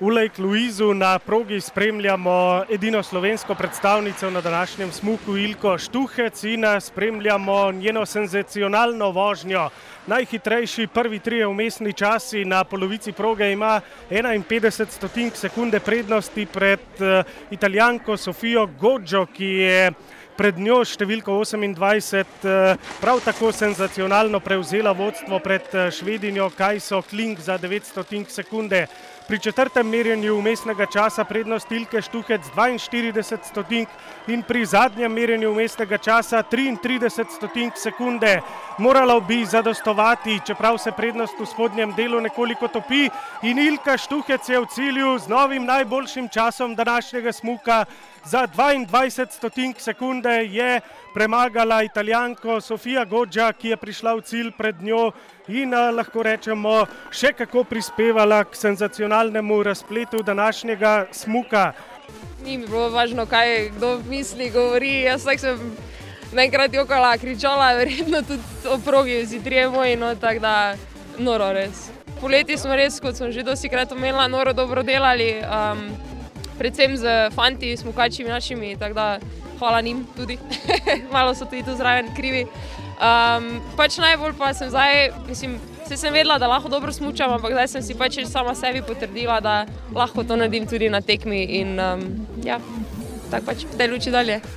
V Lake Louisu na progi spremljamo edino slovensko predstavnico na današnjem smuku Ilko Štuhec in spremljamo njeno senzacionalno vožnjo. Najhitrejši prvi trije umestni časi na polovici proge ima 51 stotink sekunde prednosti pred italijanko Sofijo Gođo, ki je pred njo številko 28 prav tako senzacionalno prevzela vodstvo pred Švedinjo Kajso Kling za 9 stotink sekunde. Pri četrtem merjenju umestnega časa prednost Ilke Štuhec 42 stotink in pri zadnjem merjenju umestnega časa 33 stotink sekunde. Morala bi zadostovati, čeprav se prednost v spodnjem delu nekoliko topi in Ilka Štuhec je v cilju z novim najboljšim časom današnjega smuka za 22 stotink sekunde je premagala italijanko Sofija Gođa, ki je prišla v cilj pred njo in lahko rečemo še kako prispevala k senzacionalnemu razpletu današnjega smuka. Ni mi bilo važno, kaj kdo misli, govori, jaz sem naenkrat jokala, kričala, verjetno tudi ob progi vsi trije moji, no, tako da noro res. Poleti smo res, kot sem že dostikrat omenila, noro dobro delali, predvsem s fanti smukači našimi, tako da hvala njim tudi, malo so tudi tu zraven krivi. Pač najbolj pa sem zdaj, mislim, saj sem vedela, da lahko dobro smučam, ampak zdaj sem si pač sama sebi potrdila, da lahko to naredim tudi na tekmi in ja, tako pač v tej luči dalje.